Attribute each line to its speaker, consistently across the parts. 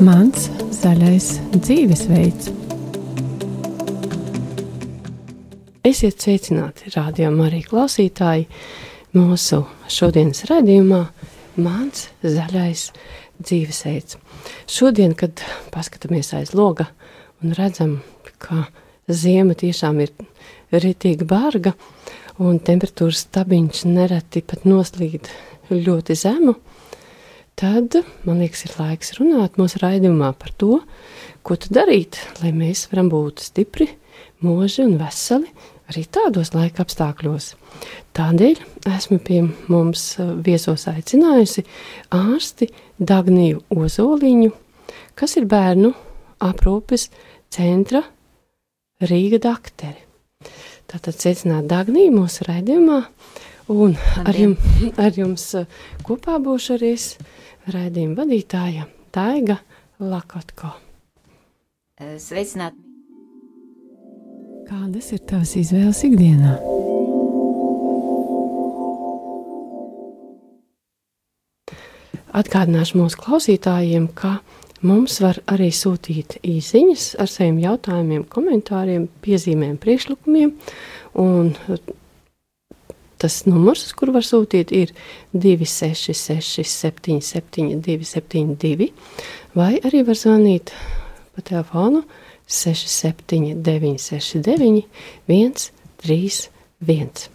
Speaker 1: Mans zaļais dzīvesveids. Esiet sveicināti, rādījumā arī klausītāji. Mūsu šodienas raidījumā Mans zaļais dzīvesveids. Šodien, kad paskatāmies aiz loga un redzam, ka ziema tiešām ir ritīgi barga un temperatūras stabiņš nereti pat noslīd ļoti zemu, tad, man liekas, ir laiks runāt mūsu raidījumā par to, ko tad darīt, lai mēs varam būt stipri, mūži un veseli arī tādos laika apstākļos. Tādēļ esmu pie mums viesos aicinājusi ārsti Dagniju Ozoliņu, kas ir bērnu aprūpes centra Rīga dakteri. Tātad sveicināt Dagniju mūsu raidījumā, un ar jums, ar jums kopā būšu arī es raidījuma vadītāja Taiga Lakotko.
Speaker 2: Sveicināt!
Speaker 1: Kādas ir tavas izvēles ikdienā? Atgādināšu mūsu klausītājiem, ka mums var arī sūtīt īsiņas ar saviem jautājumiem, komentāriem, piezīmēm, priekšlikumiem. Un tas numurs, uz kuru var sūtīt, ir 266, 77, 272, vai arī var zvanīt pa telefonu 67, 969, 131.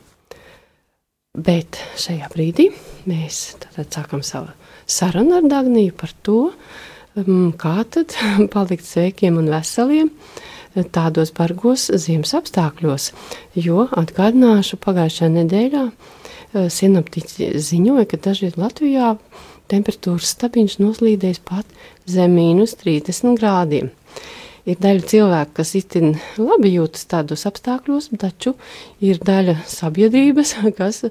Speaker 1: Bet šajā brīdī mēs sākam savu sarunu ar Dagniju par to, um, kā tad palikt sveikiem un veseliem tādos bargos ziemas apstākļos, jo atgādināšu pagājušajā nedēļā uh, sinoptiķi ziņoja, ka dažviet Latvijā temperatūras stabiņš noslīdējis pat zem mīnus 30 grādiem. Ir daļa cilvēku, kas itin labi jūtas tādos apstākļos, taču ir daļa sabiedrības, kas,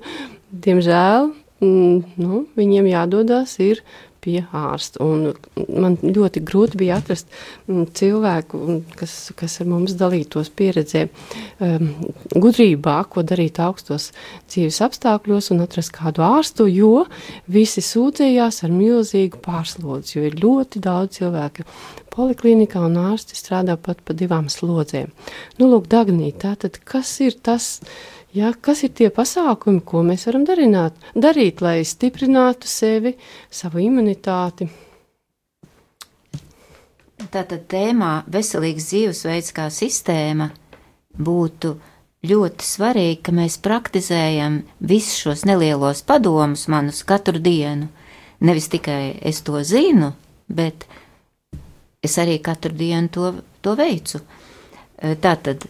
Speaker 1: diemžēl, mm, nu, viņiem jādodas ir pie ārsta. Un man ļoti grūti bija atrast mm, cilvēku, kas, kas ar mums dalītos pieredzē, um, gudrībā, ko darīt augstos dzīves apstākļos un atrast kādu ārstu, jo visi sūdzējās ar milzīgu pārslodzi, jo ir ļoti daudz cilvēku poliklinikā un ārsti strādā pat pa divām slodzēm. Nu, lūk, Dagnī, tātad kas ir tas, Ja, kas ir tie pasākumi, ko mēs varam darināt, darīt, lai stiprinātu sevi, savu imunitāti?
Speaker 2: Tātad tēmā veselīgs dzīvesveids kā sistēma būtu ļoti svarīgi, ka mēs praktizējam visus šos nelielos padomus manus katru dienu. Nevis tikai es to zinu, bet es arī katru dienu to, to veicu. Tātad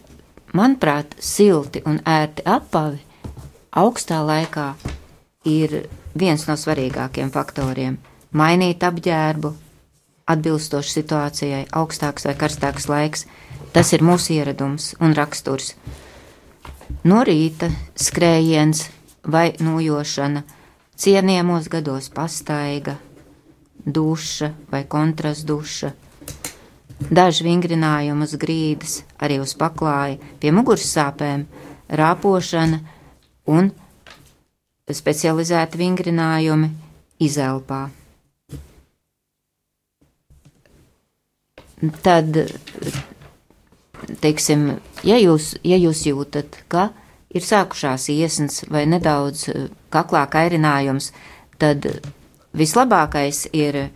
Speaker 2: Manuprāt, silti un ērti apavi augstā laikā ir viens no svarīgākiem faktoriem. Mainīt apģērbu, atbilstoši situācijai, augstāks vai karstāks laiks, tas ir mūsu ieradums un raksturs. No rīta skrējiens vai nojošana, cienījamos gados pastaiga, duša vai kontrastduša daži vingrinājumi uz grīdas, arī uz paklāja, pie muguras sāpēm, rāpošana un specializēti vingrinājumi izelpā. Tad, teiksim, ja jūs, ja jūs jūtat, ka ir sākušās iesnas vai nedaudz kaklā kairinājums, tad vislabākais ir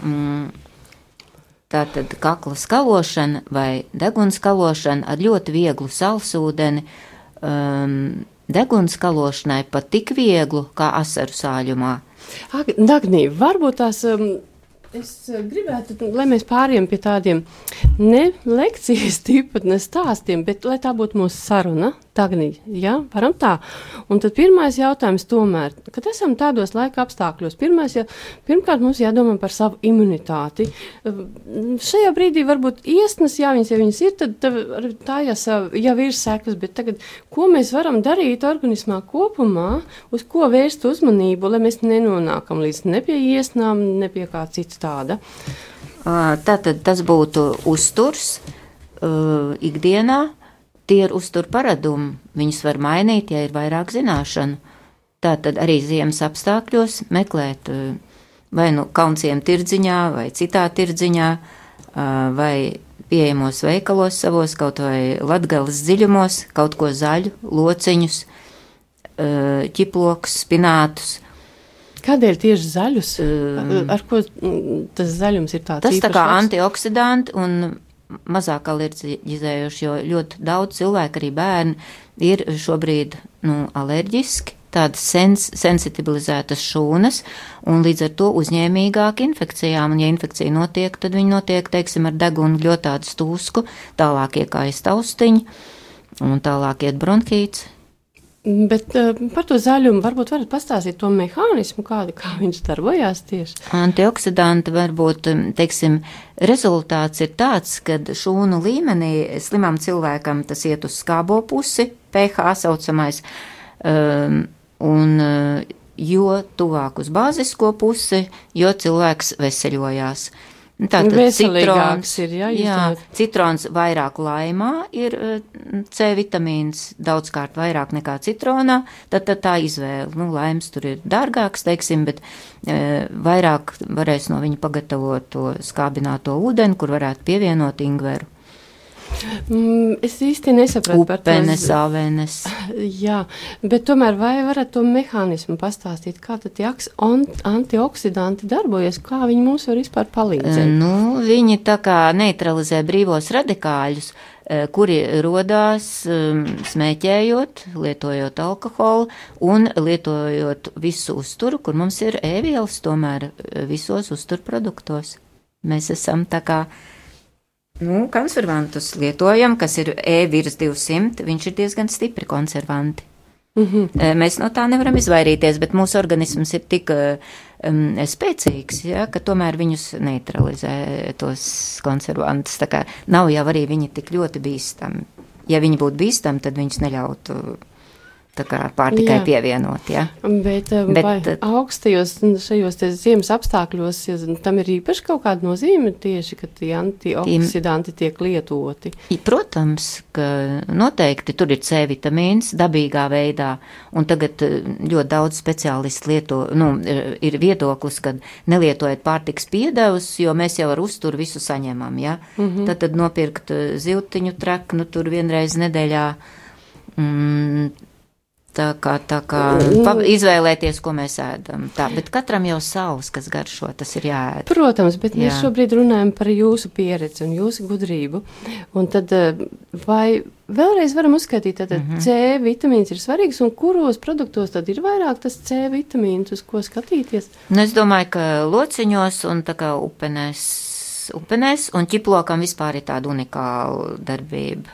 Speaker 2: mm, Tātad kakla skalošana vai deguns skalošana ar ļoti vieglu salsūdeni. Um, deguns skalošanai pat tik vieglu kā asaru sāļumā.
Speaker 1: Dagnī, varbūt tās um, Es eh, gribētu, lai mēs pāriem pie tādiem ne lekcijas tipa, ne stāstiem, bet lai tā būtu mūsu saruna. Tagnī, ja, varam tā. Un tad pirmais jautājums tomēr, kad esam tādos laika apstākļos, pirmais, ja, pirmkārt mums jādomā par savu imunitāti. Šajā brīdī varbūt iesnas, jā, viņas, ja viņas ir, tad tā jau, jau ir sekas, bet tagad, ko mēs varam darīt organismā kopumā, uz ko vērst uzmanību, lai mēs nenonākam līdz ne pie iesnām, ne pie kā cits tāda?
Speaker 2: Tātad tas būtu uzturs uh, ikdienā, tie ir uztur paradumi, viņus var mainīt, ja ir vairāk zināšanu. Tātad arī ziemas apstākļos meklēt uh, vai nu kaunciem tirdziņā, vai citā tirdziņā, vai pieejamos veikalos savos, kaut vai latgales dziļumos, kaut ko zaļu, lociņus, ķiplokus, spinātus.
Speaker 1: Kādēļ tieši zaļus? Ar ko tas zaļums ir tāds?
Speaker 2: Tas tā kā antioksidanti un mazāk alerģizējoši, jo ļoti daudz cilvēku, arī bērni, ir šobrīd nu, alerģiski tādas sens, sensibilizētas šūnas un līdz ar to uzņēmīgāk infekcijām. Un, ja infekcija notiek, tad viņi notiek, teiksim, ar degunu ļoti tādu stūsku, tālāk iekājas taustiņi un tālāk iet bronhīts.
Speaker 1: Bet uh, par to zaļumu varbūt varat pastāstīt to mehānismu, kādu, kā viņš darbojās tieši.
Speaker 2: Antioksidanti varbūt, teiksim, rezultāts ir tāds, ka šūnu līmenī slimam cilvēkam tas iet uz skābo pusi, pH saucamais, um, un jo tuvāk uz bāzisko pusi, jo cilvēks veseļojās.
Speaker 1: Tātad citrons ir, jā,
Speaker 2: jā, citrons vairāk laimā ir C vitamīns, daudzkārt vairāk nekā citronā, tad, tad tā izvēle, nu, laims tur ir dārgāks, teiksim, bet e, vairāk varēs no viņa pagatavot to skābināto ūdeni, kur varētu pievienot ingveru.
Speaker 1: Mm, es īsti nesapratu
Speaker 2: par to. Upenes, avenes.
Speaker 1: Jā, bet tomēr vai varat to mehānismu pastāstīt, kā tad tie antioksidanti darbojas, kā viņi mums var vispār palīdzēt?
Speaker 2: Nu, viņi tā kā neutralizē brīvos radikāļus, e, kuri rodās smēķējot, lietojot alkoholu un lietojot visu uzturu, kur mums ir ēvielas tomēr e, visos uzturproduktos. Mēs esam tā kā Nu, konservantus lietojam, kas ir E virs 200, viņš ir diezgan stipri konservanti. Mm -hmm. Mēs no tā nevaram izvairīties, bet mūsu organisms ir tik um, spēcīgs, ja, ka tomēr viņus neutralizē tos konservantus. Tā kā nav jau arī viņi tik ļoti bīstami. Ja viņi būtu bīstami, tad viņus neļautu tā kā pārtikai Jā. pievienot. Ja?
Speaker 1: Bet, eh, Bet eh, augstajos šajos ziemas apstākļos ja tam ir īpaši kaut kāda nozīme tieši, ka tie antioksidanti tiek lietoti?
Speaker 2: Protams, ka noteikti tur ir C vitamīns dabīgā veidā, un tagad eh, ļoti daudz speciālistu lieto, nu, ir viedoklis, ka nelietojiet pārtiks piedevus, jo mēs jau ar uzturu visu saņemam, ja? Mm -hmm. Tad, tad nopirkt ziltiņu treknu tur vienreiz nedēļā. Mm, Tā kā, tā kā izvēlēties, ko mēs ēdam. Tā, bet katram jau savs, kas garšo, tas ir jāēd.
Speaker 1: Protams, bet Jā. mēs šobrīd runājam par jūsu pieredzi un jūsu gudrību. Un tad eh, vai vēlreiz varam uzskaitīt, tad mm -hmm. C vitamīns ir svarīgs un kuros produktos tad ir vairāk tas C vitamīns, uz ko skatīties?
Speaker 2: Nu, es domāju, ka lociņos un tā kā upenēs, upenēs un ķiplokam vispār ir tāda unikāla darbība.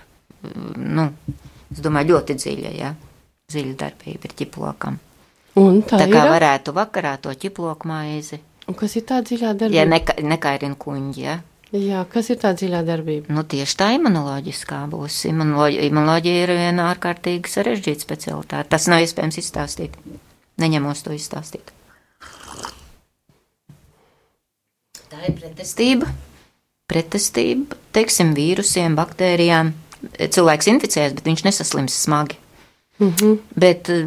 Speaker 2: Nu, es domāju, ļoti dziļa, jā. Ja? Ziļu darbība ir ķiplokam.
Speaker 1: Un tā,
Speaker 2: tā kā ir? varētu vakarā to ķiploku maizi.
Speaker 1: Un kas ir tā dziļā darbība?
Speaker 2: Ja neka, nekairina kuņģi, ja?
Speaker 1: Jā, kas ir tā dziļā darbība?
Speaker 2: Nu, tieši tā imunoloģiskā būs. Imunoloģija, imunoloģija ir viena ārkārtīgi sarežģīta specialitāte. Tas nav iespējams izstāstīt. Neņemos to izstāstīt. Tā ir pretestība. Pretestība, teiksim, vīrusiem, baktērijām. Cilvēks inficējas, bet viņš nesaslims smagi. Mm -hmm. Bet eh,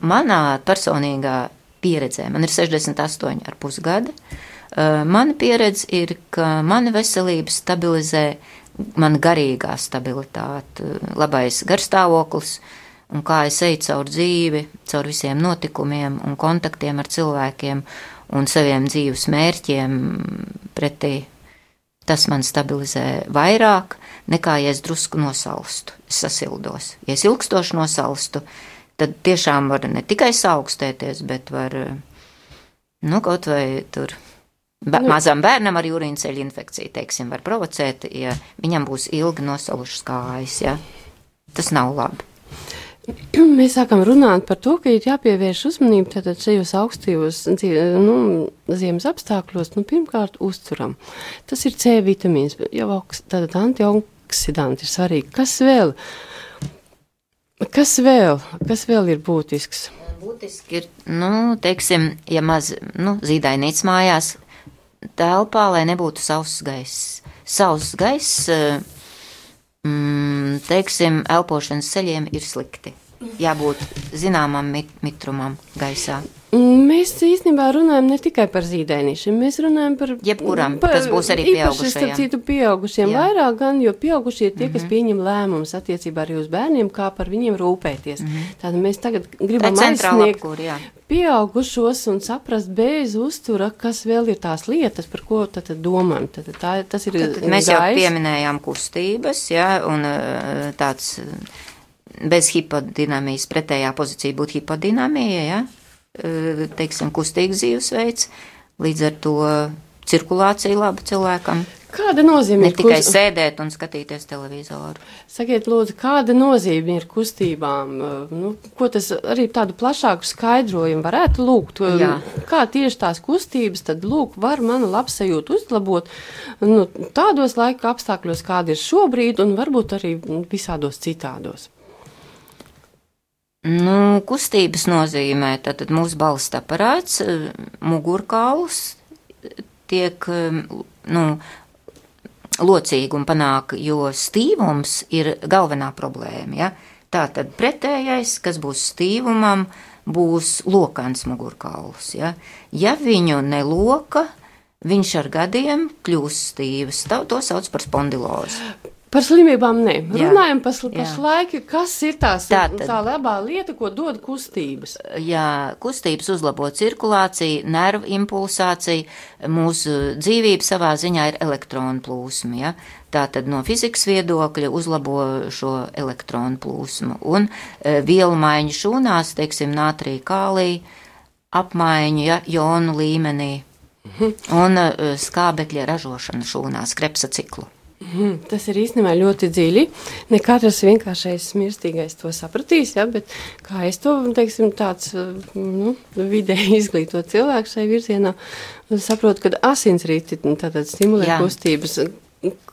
Speaker 2: manā personīgā pieredzē, man ir 68,5 gadi, eh, mana pieredze ir, ka mana veselība stabilizē mana garīgā stabilitāte, labais garstāvoklis un kā es eju caur dzīvi, caur visiem notikumiem un kontaktiem ar cilvēkiem un saviem dzīves mērķiem pretī. Tas man stabilizē vairāk nekā ja es drusku nosalstu, es sasildos. Ja es ilgstoši nosalstu, tad tiešām var ne tikai saaugstēties, bet var, nu, kaut vai tur. Ba nu. Mazam bērnam ar jūrīnceļa infekciju, teiksim, var provocēt, ja viņam būs ilgi nosalušas kājas, ja. Tas nav labi.
Speaker 1: Mēs sākam runāt par to, ka ir jāpievērš uzmanība tātad šajos augstajos nu, ziemas apstākļos, nu, pirmkārt, uzturam. Tas ir C vitamīns, jau augst, tātad antioksidanti ir svarīgi. Kas vēl? Kas vēl, kas vēl ir būtisks?
Speaker 2: Būtiski ir, nu, teiksim, ja maz, nu, zīdainīts mājās telpā, lai nebūtu sauss gaiss. Sauss gaiss, mm, teiksim, elpošanas ceļiem ir slikti. Jābūt zināmam mit mitrumam gaisā.
Speaker 1: Mēs īstenībā runājam ne tikai par zīdainīšiem, mēs runājam par
Speaker 2: jebkuram, par, tas būs arī pieaugušajiem.
Speaker 1: Citu pieaugušiem Jā. vairāk gan, jo pieaugušie ir tie, kas mm -hmm. pieņem lēmumus attiecībā arī uz bērniem, kā par viņiem rūpēties. Mm -hmm. Tātad mēs tagad gribam aizsniegt apkur, pieaugušos un saprast bez uztura, kas vēl ir tās lietas, par ko tad, tad domājam. Tad, tā, tas ir tad,
Speaker 2: mēs gais. jau pieminējām kustības, ja, un tāds bez hipodinamijas pretējā pozīcija būtu hipodinamija, ja? teiksim, kustīgs dzīvesveids, līdz ar to cirkulācija laba cilvēkam.
Speaker 1: Kāda nozīme
Speaker 2: ne ir tikai kust... sēdēt un skatīties televizoru?
Speaker 1: Sakiet, lūdzu, kāda nozīme ir kustībām? Nu, ko tas arī tādu plašāku skaidrojumu varētu lūgt? Jā. Kā tieši tās kustības tad lūk var manu labsajūtu uzlabot nu, tādos laika apstākļos, kādi ir šobrīd un varbūt arī visādos citādos?
Speaker 2: Nu, kustības nozīmē, tad mūsu balsta aparāts, eh, mugurkauls tiek, eh, nu, locīgi un panāk, jo stīvums ir galvenā problēma, ja? Tātad pretējais, kas būs stīvumam, būs lokans mugurkauls, ja? Ja viņu neloka, viņš ar gadiem kļūs stīvs, to sauc par spondilozi.
Speaker 1: Par slimībām nē. Jā. Runājam par pašlaik, kas ir tās, Tātad, tā labā lieta, ko dod kustības.
Speaker 2: Jā, kustības uzlabo cirkulāciju, nervu impulsāciju, mūsu dzīvība savā ziņā ir elektronu plūsma. Ja? Tātad no fizikas viedokļa uzlabo šo elektronu plūsmu un e, vielu maiņu šūnās, teiksim, nātrija kālī, apmaiņu, ja, jonu līmenī mhm. un e, skābekļa ražošana šūnās, krepsa ciklu.
Speaker 1: Mm, tas ir īstenībā ļoti dziļi. Ne katrs vienkāršais mirstīgais to sapratīs, ja, bet kā es to, teiksim, tāds nu, vidēji izglītot cilvēku šai virzienā, saprotu, ka asinsrīti tātad stimulē Jā. kustības.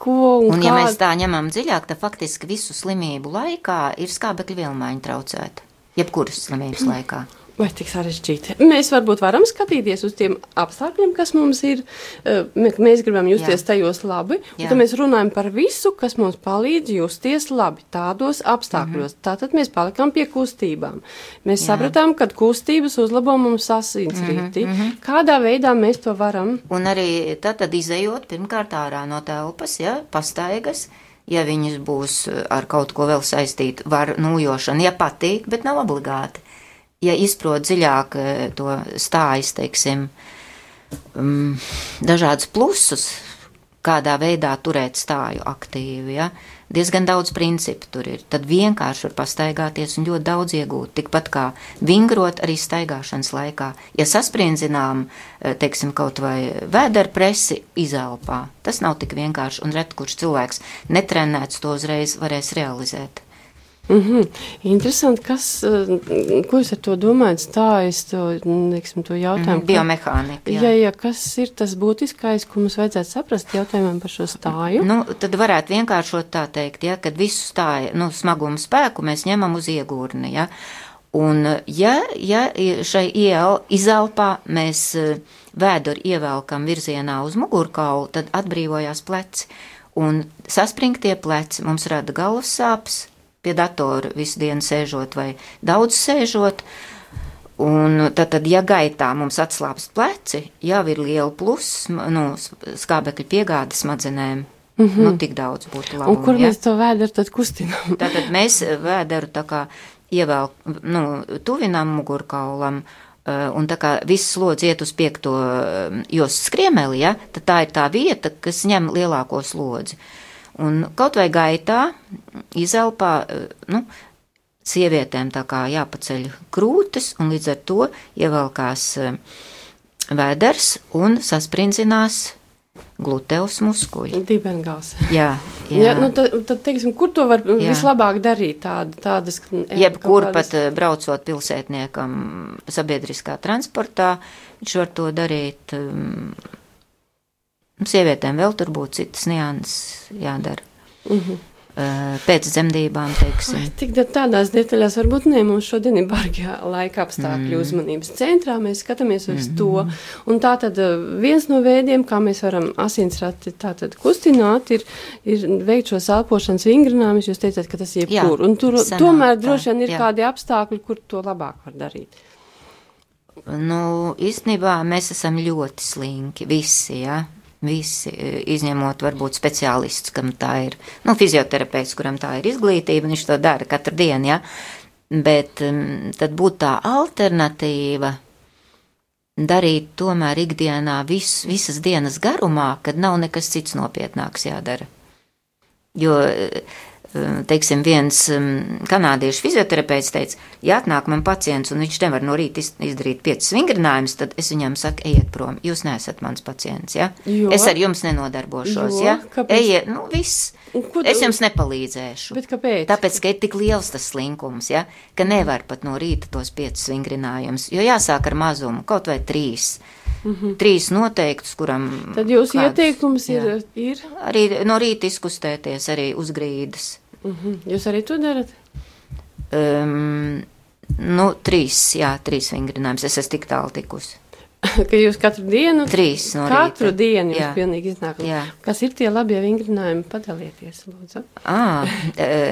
Speaker 1: Ko un,
Speaker 2: un ja kā... mēs tā ņemam dziļāk, tad faktiski visu slimību laikā ir skābekļa vielmaiņa traucēta. Jebkuras slimības laikā.
Speaker 1: Vai tik sarežģīti? Mēs varbūt varam skatīties uz tiem apstākļiem, kas mums ir. Eh, mēs gribam justies Jā. tajos labi, Jā. un tad mēs runājam par visu, kas mums palīdz justies labi tādos apstākļos. Mm -hmm. Tātad mēs palikām pie kustībām. Mēs Jā. sapratām, ka kustības uzlabo mums asinsrīti. Mm -hmm. Kādā veidā mēs to varam?
Speaker 2: Un arī tad, tad izējot pirmkārt ārā no telpas, ja, pastaigas ja viņas būs ar kaut ko vēl saistīta, var nūjošana, ja patīk, bet nav obligāti ja izprot dziļāk eh, to stājas, teiksim, um, dažādus plusus, kādā veidā turēt stāju aktīvi, ja, diezgan daudz principu tur ir. Tad vienkārši var pastaigāties un ļoti daudz iegūt, tikpat kā vingrot arī staigāšanas laikā. Ja saspriedzinām, eh, teiksim, kaut vai vēdera presi izelpā, tas nav tik vienkārši, un ret kurš cilvēks netrenēts to uzreiz varēs realizēt.
Speaker 1: Mm -hmm. Interesanti, kas, eh, ko jūs ar to domājat, stājas to, neksim, to jautājumu.
Speaker 2: Mm, biomehānika.
Speaker 1: Jā. jā, jā, kas ir tas būtiskais, ko mums vajadzētu saprast jautājumam par šo stāju?
Speaker 2: Nu, tad varētu vienkāršot tā teikt, ja, kad visu stāju, nu, smagumu spēku mēs ņemam uz iegurni, ja. Un, ja, ja šai iel, izelpā mēs eh, vēduru ievelkam virzienā uz mugurkaulu, tad atbrīvojās pleci. Un saspringtie pleci mums rada galvas sāpes, pie datora visu dienu sēžot vai daudz sēžot. Un tad, tad, ja gaitā mums atslābst pleci, jau ir liela pluss, nu, skābekļa piegāde smadzenēm. Mm -hmm. Nu, tik daudz būtu labi.
Speaker 1: Un kur ja? mēs to vēderu tad kustinām?
Speaker 2: Tātad mēs vēderu tā kā ievēl, nu, tuvinām mugurkaulam, eh, un tā kā viss slodzi iet uz piekto eh, jos skriemeli, ja, tad tā ir tā vieta, kas ņem lielāko slodzi. Un kaut vai gaitā izelpā, eh, nu, sievietēm tā kā jāpaceļ krūtis, un līdz ar to ievelkās eh, vēders un saspringzinās gluteus muskuļi.
Speaker 1: Dibengals.
Speaker 2: Jā, jā.
Speaker 1: jā nu tad, tad, teiksim, kur to var jā. vislabāk darīt? Tāda, tādas,
Speaker 2: Jebkur kādas... pat eh, braucot pilsētniekam sabiedriskā transportā, viņš var to darīt. Um, Sievietēm vēl tur būtu citas nianses jādara.
Speaker 1: Mm -hmm.
Speaker 2: pēc dzemdībām, teiksim.
Speaker 1: Ai, tik tādās detaļās varbūt ne, mums šodien ir bargi laika apstākļu mm. uzmanības centrā, mēs skatāmies uz mm -hmm. to. Un tā tad viens no veidiem, kā mēs varam asinsrati tātad kustināt, ir, ir veikt šos elpošanas vingrinājumus, jūs teicāt, ka tas jebkur. Un tur sanāk, tomēr droši vien ir jā. kādi apstākļi, kur to labāk var darīt.
Speaker 2: Nu, īstenībā mēs esam ļoti slinki, visi, ja? Visi, e, izņemot varbūt speciālists, kam tā ir, nu, fizioterapeits, kuram tā ir izglītība, viņš to dara katru dienu, ja. Bet tad būtu tā alternatīva darīt tomēr ikdienā vis, visas dienas garumā, kad nav nekas cits nopietnāks jādara. Jo teiksim, viens kanādiešu fizioterapeits teica, ja atnāk man pacients un viņš nevar no rīta izdarīt piecas vingrinājumus, tad es viņam saku, ejiet prom, jūs neesat mans pacients, ja? Jo? Es ar jums nenodarbošos, jo? ja? Kāpēc? Ejiet, nu viss. Ko, es jums nepalīdzēšu.
Speaker 1: Bet kāpēc?
Speaker 2: Tāpēc, ka ir tik liels tas slinkums, ja, ka nevar pat no rīta tos piecus vingrinājumus, jo jāsāk ar mazumu, kaut vai trīs. Mm -hmm. Trīs noteiktus, kuram.
Speaker 1: Tad jūsu kādus, ieteikums ir, jā. ir?
Speaker 2: Arī no rīta izkustēties, arī uz grīdas.
Speaker 1: Mm -hmm. Jūs arī to darat?
Speaker 2: Um, nu, trīs, jā, trīs vingrinājumus. Es esmu tik tālu tikusi.
Speaker 1: ka jūs katru dienu,
Speaker 2: trīs no
Speaker 1: katru
Speaker 2: rīta.
Speaker 1: dienu jums jā. pilnīgi iznāk. Jā. Kas ir tie labie vingrinājumi? Padalieties, lūdzu.
Speaker 2: À,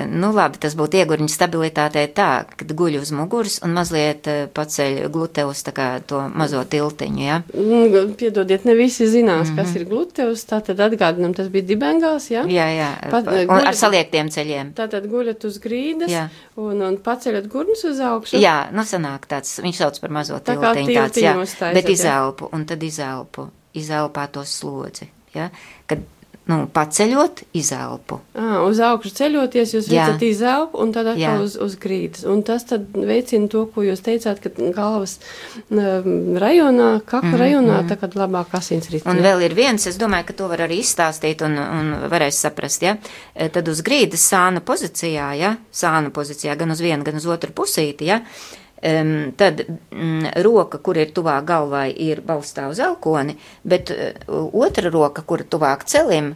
Speaker 2: nu labi, tas būtu iegurņa stabilitātei tā, kad guļ uz muguras un mazliet paceļ gluteus tā kā to mazo tiltiņu, jā?
Speaker 1: Mm, piedodiet, ne visi zinās, mm -hmm. kas ir gluteus, tātad atgādinam, tas bija dibengāls, jā?
Speaker 2: Jā, jā, Pat, un guļat, ar saliektiem ceļiem.
Speaker 1: Tātad guļat uz grīdas jā. un, un paceļat gurnas uz augšu.
Speaker 2: Jā, nu sanāk tāds, viņš sauc par mazo tā tiltiņu tāds, jā. Bet izelpu un tad izelpu, izelpā to slodzi. Ja? Kad nu, paceļot, izelpu.
Speaker 1: À, uz augšu ceļoties, jūs Jā. redzat izelpu un tad atkal uz, uz grīdas. Un tas tad veicina to, ko jūs teicāt, ka galvas rajonā, kakla mm, rajonā, mm. tā kā labāk asins rit.
Speaker 2: Un vēl ir viens, es domāju, ka to var arī izstāstīt un, un varēs saprast, ja? Tad uz grīdas sānu pozīcijā, ja? Sānu pozīcijā gan uz vienu, gan uz otru pusīti, ja? Um, tad mm, roka, kur ir tuvāk galvai, ir balstā uz elkoni, bet uh, otra roka, kur tuvāk celim,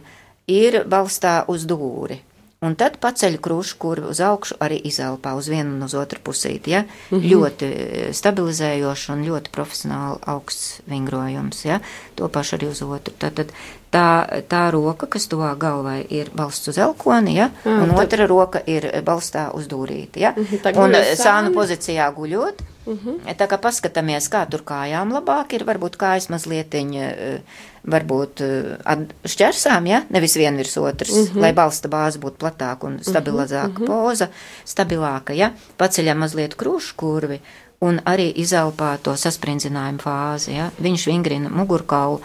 Speaker 2: ir balstā uz dūri. Un tad paceļ krušu, kur uz augšu arī izelpā uz vienu un uz otru pusīti. Ja? Mm -hmm. Ļoti eh, stabilizējoši un ļoti profesionāli augsts vingrojums. Ja? To pašu arī uz otru. Tad, tad tā, tā roka, kas tuvā galvai ir balsts uz elkoni, ja? ah, un tad... otra roka ir balstā uz dūrīti. Ja? Mm -hmm, un sānu pozīcijā guļot. Mm -hmm. Tā kā paskatāmies, kā tur kājām labāk ir, varbūt kājas mazlietiņa eh, varbūt eh, šķersām, ja, nevis vien virs otras, mm -hmm. lai balsta bāze būtu platāka un stabilizāka mm -hmm. poza, stabilāka, ja, paceļam mazliet krūšu kurvi un arī izelpā to sasprindzinājumu fāzi, ja, viņš vingrina mugurkaulu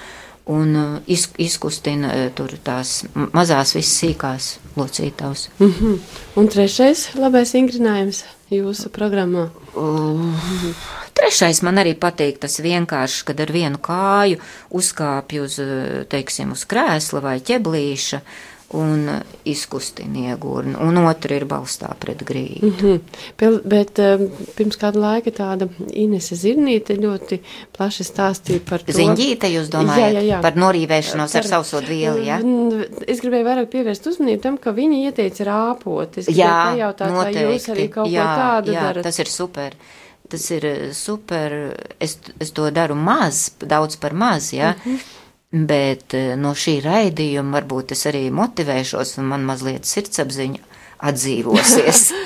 Speaker 2: un eh, iz, izkustina eh, tur tās mazās visas sīkās locītavas.
Speaker 1: Mm -hmm. Un trešais labais vingrinājums jūsu programmā?
Speaker 2: Uh, Trešais man arī patīk tas vienkārši, kad ar vienu kāju uzkāpju uz, teiksim, uz krēsla vai ķeblīša un izkustina iegūrni, un otra ir balstā pret grīdu. Mm
Speaker 1: -hmm. Bet um, pirms kāda laika tāda Inese Zirnīte ļoti plaši stāstīja par to.
Speaker 2: Ziņģīte, jūs domājat, jā, jā, jā. par norīvēšanos par, ar sausot vielu, jā?
Speaker 1: Es gribēju vairāk pievērst uzmanību tam, ka viņi ieteica rāpot. Es jā, pajautāt, noteikti. vai jūs arī kaut jā, ko tādu jā, darat.
Speaker 2: tas ir super. Tas ir eh, super. Es, es to daru maz, daudz par maz, ja. Mm -hmm. Bet eh, no šī raidījuma varbūt es arī motivēšos, un man mazliet sirdsapziņa atdzīvosies.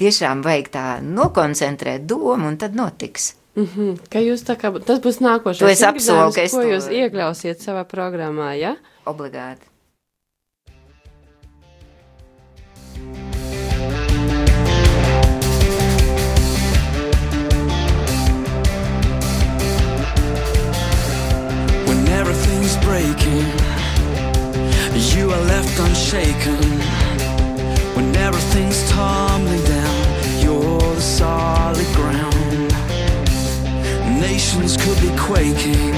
Speaker 2: tiešām vajag tā nokoncentrēt domu, un tad notiks.
Speaker 1: Mm -hmm. Ka jūs tā kā tas būs nākošais. To
Speaker 2: es apsolu, ka es
Speaker 1: to... jūs iekļausiet savā programmā, ja?
Speaker 2: Obligāti. You are left unshaken when everything's tumbling down. You're the solid ground. Nations could be quaking,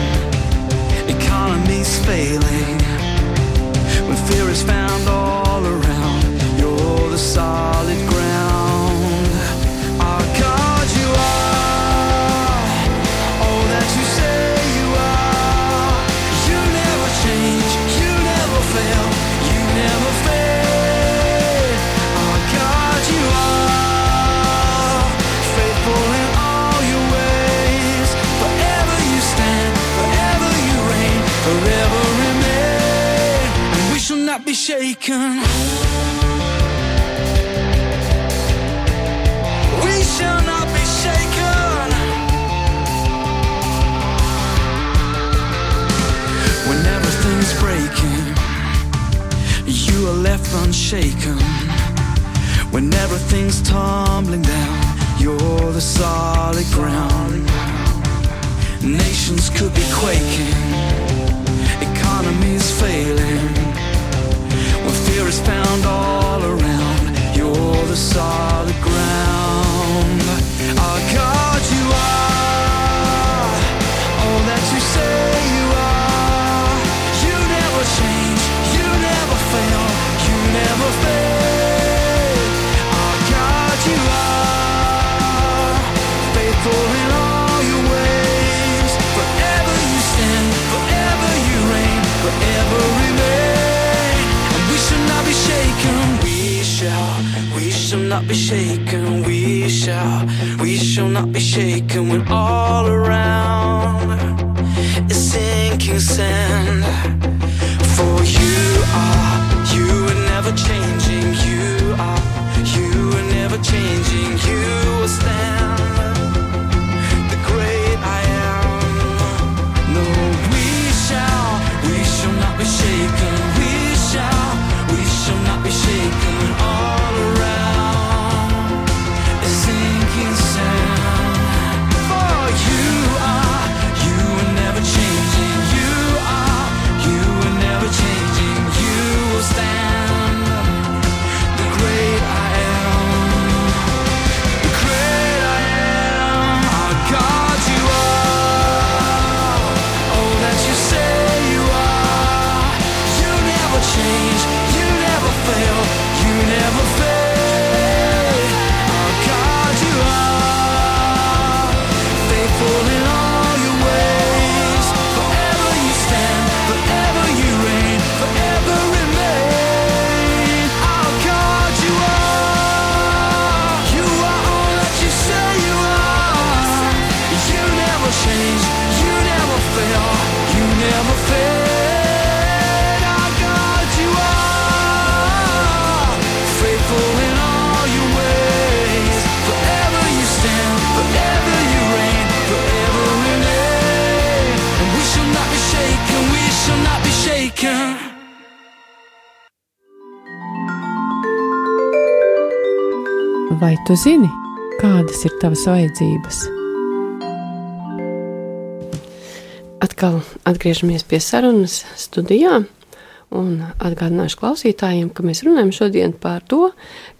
Speaker 2: economies failing. When fear is found all around, you're the solid ground.
Speaker 3: Shaken. We shall not be shaken. When everything's breaking, you are left unshaken. Not be shaken. We shall, we shall not be shaken when all around is sinking sand. For you are, you are never changing. You are, you are never changing. You will stand
Speaker 1: tu zini, kādas ir tavas vajadzības? Atkal atgriežamies pie sarunas studijā. Un atgādināšu klausītājiem, ka mēs runājam šodien par to,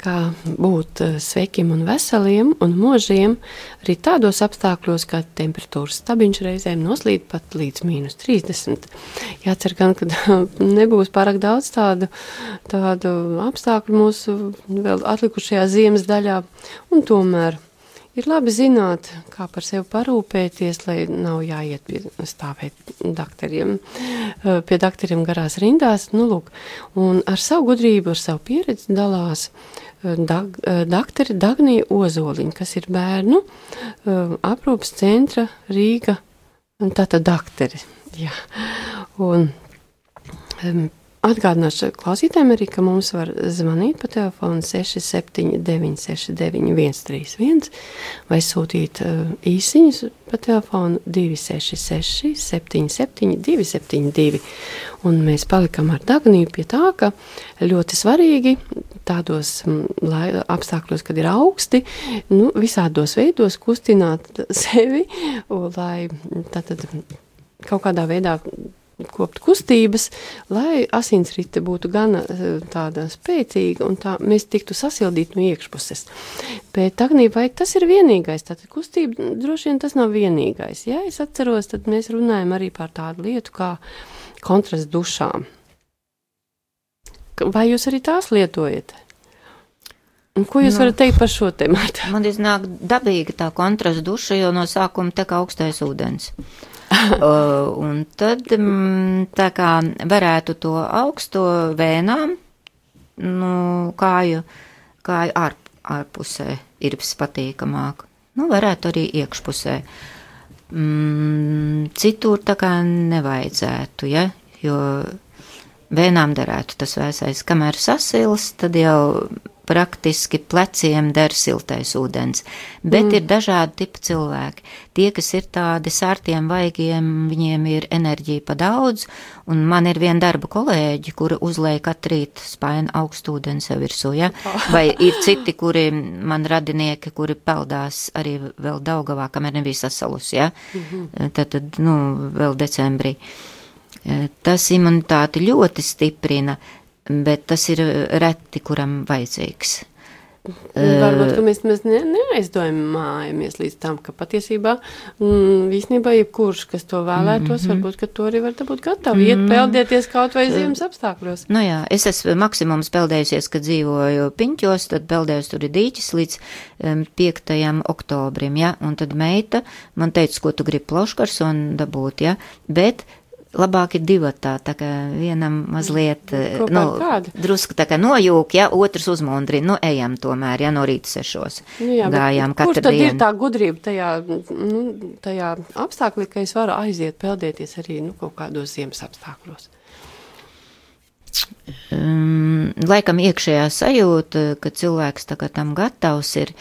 Speaker 1: kā būt eh, sveikiem un veseliem un mūžiem arī tādos apstākļos, kā temperatūras stabiņš reizēm noslīd pat līdz mīnus 30. Jācer gan, ka nebūs pārāk daudz tādu, tādu apstākļu mūsu vēl atlikušajā ziemas daļā, un tomēr Ir labi zināt, kā par sevi parūpēties, lai nav jāiet pie stāvēt doktoriem, eh, pie doktoriem garās rindās. Nu, lūk, un ar savu gudrību, ar savu pieredzi dalās eh, dag, eh, doktori Dagnija Ozoliņa, kas ir bērnu aprūpas centra Rīga, tātad doktori. Jā. Un, um, Atgādināšu klausītājiem arī, ka mums var zvanīt pa telefonu 679, 691, 131 vai sūtīt uh, īsiņas pa telefonu 266, 77, 272. Un mēs palikam ar Dagniju pie tā, ka ļoti svarīgi tādos lai, apstākļos, kad ir augsti, nu, visādos veidos kustināt sevi, lai tātad kaut kādā veidā kopt kustības, lai asinsrite būtu gana tāda spēcīga un tā mēs tiktu sasildīti no iekšpuses. Bet Agnī, vai tas ir vienīgais? Tātad kustība droši vien tas nav vienīgais. Ja es atceros, tad mēs runājam arī par tādu lietu kā kontrastu dušām. Vai jūs arī tās lietojat? Un ko jūs nu, varat teikt par šo tēmu?
Speaker 2: Man iznāk dabīga tā kontrastu duša, jo no sākuma tek augstais ūdens. uh, un tad mm, tā kā varētu to augsto vēnām, nu, kāju, kāju ārp, ārpusē ir patīkamāk. Nu, varētu arī iekšpusē. Mm, citur tā kā nevajadzētu, ja, jo Vēnām derētu tas vēsais, kamēr sasils, tad jau praktiski pleciem der siltais ūdens. Bet mm. ir dažādi tipi cilvēki. Tie, kas ir tādi sārtiem vaigiem, viņiem ir enerģija pa daudz, un man ir viena darba kolēģi, kura uzlēja katru rītu spainu augstu ūdeni sev virsū, ja? Vai ir citi, kuri man radinieki, kuri peldās arī vēl Daugavā, kamēr nebija sasalus, ja? Mm -hmm. Tad, tad, nu, vēl decembrī. Tas imunitāti ļoti stiprina, bet tas ir reti, kuram vajadzīgs.
Speaker 1: Varbūt mēs, mēs ne, neaizdomājamies līdz tam, ka patiesībā mm, īstenībā jebkurš, kas to vēlētos, mm -hmm. varbūt, ka to arī var būt gatavi iet mm -hmm. peldēties kaut vai ziemas apstākļos.
Speaker 2: Nu jā, es esmu maksimums peldējusies, kad dzīvoju piņķos, tad peldējos tur ir dīķis līdz um, 5. oktobrim, ja, un tad meita man teica, ko tu gribi ploškars un dabūt, ja, bet labāk ir divatā, tā kā vienam mazliet,
Speaker 1: Kopā
Speaker 2: nu,
Speaker 1: kāda?
Speaker 2: drusku tā kā nojūk, ja, otrs uzmundri, nu, ejam tomēr, ja, no rīta sešos.
Speaker 1: Nu jā,
Speaker 2: Gājām katru
Speaker 1: tad
Speaker 2: dienu.
Speaker 1: ir tā gudrība tajā, nu, tajā apstākļi, ka es varu aiziet peldēties arī, nu, kaut kādos ziemas apstākļos?
Speaker 2: Um, laikam iekšējā sajūta, ka cilvēks tā kā tam gatavs ir,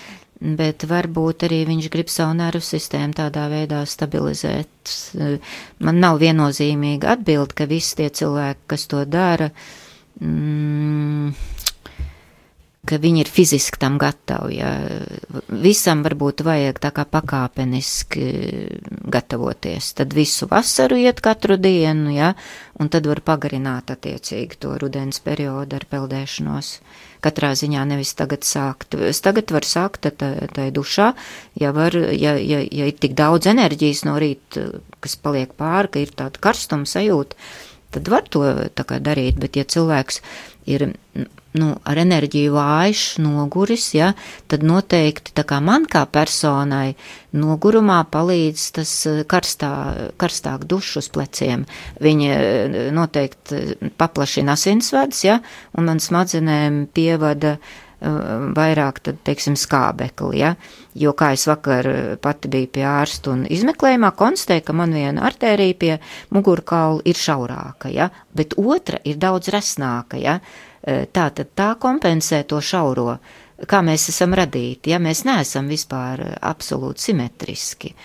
Speaker 2: bet varbūt arī viņš grib savu nervu sistēmu tādā veidā stabilizēt. Man nav viennozīmīga atbild, ka visi tie cilvēki, kas to dara, mm, ka viņi ir fiziski tam gatavi. Ja. Visam varbūt vajag tā kā pakāpeniski gatavoties. Tad visu vasaru iet katru dienu, ja, un tad var pagarināt attiecīgi to rudens periodu ar peldēšanos. Katrā ziņā nevis tagad sākt. Es tagad var sākt tai dušā, ja, var, ja, ja, ja ir tik daudz enerģijas no rīta, kas paliek pāri, ka ir tāda karstuma sajūta, tad var to tā kā darīt, bet ja cilvēks ir nu, ar enerģiju vājš, noguris, ja, tad noteikti tā kā man kā personai nogurumā palīdz tas eh, karstā, karstāk dušu uz pleciem. Viņi eh, noteikti paplašina asinsvads, ja, un man smadzenēm pievada uh, vairāk, tad, teiksim, skābekli, ja, jo, kā es vakar pati biju pie ārsta un izmeklējumā, konstatēju, ka man viena artērija pie mugurkaula ir šaurāka, ja, bet otra ir daudz resnāka, ja, tā tad tā kompensē to šauro, kā mēs esam radīti, ja mēs neesam vispār absolūti simetriski.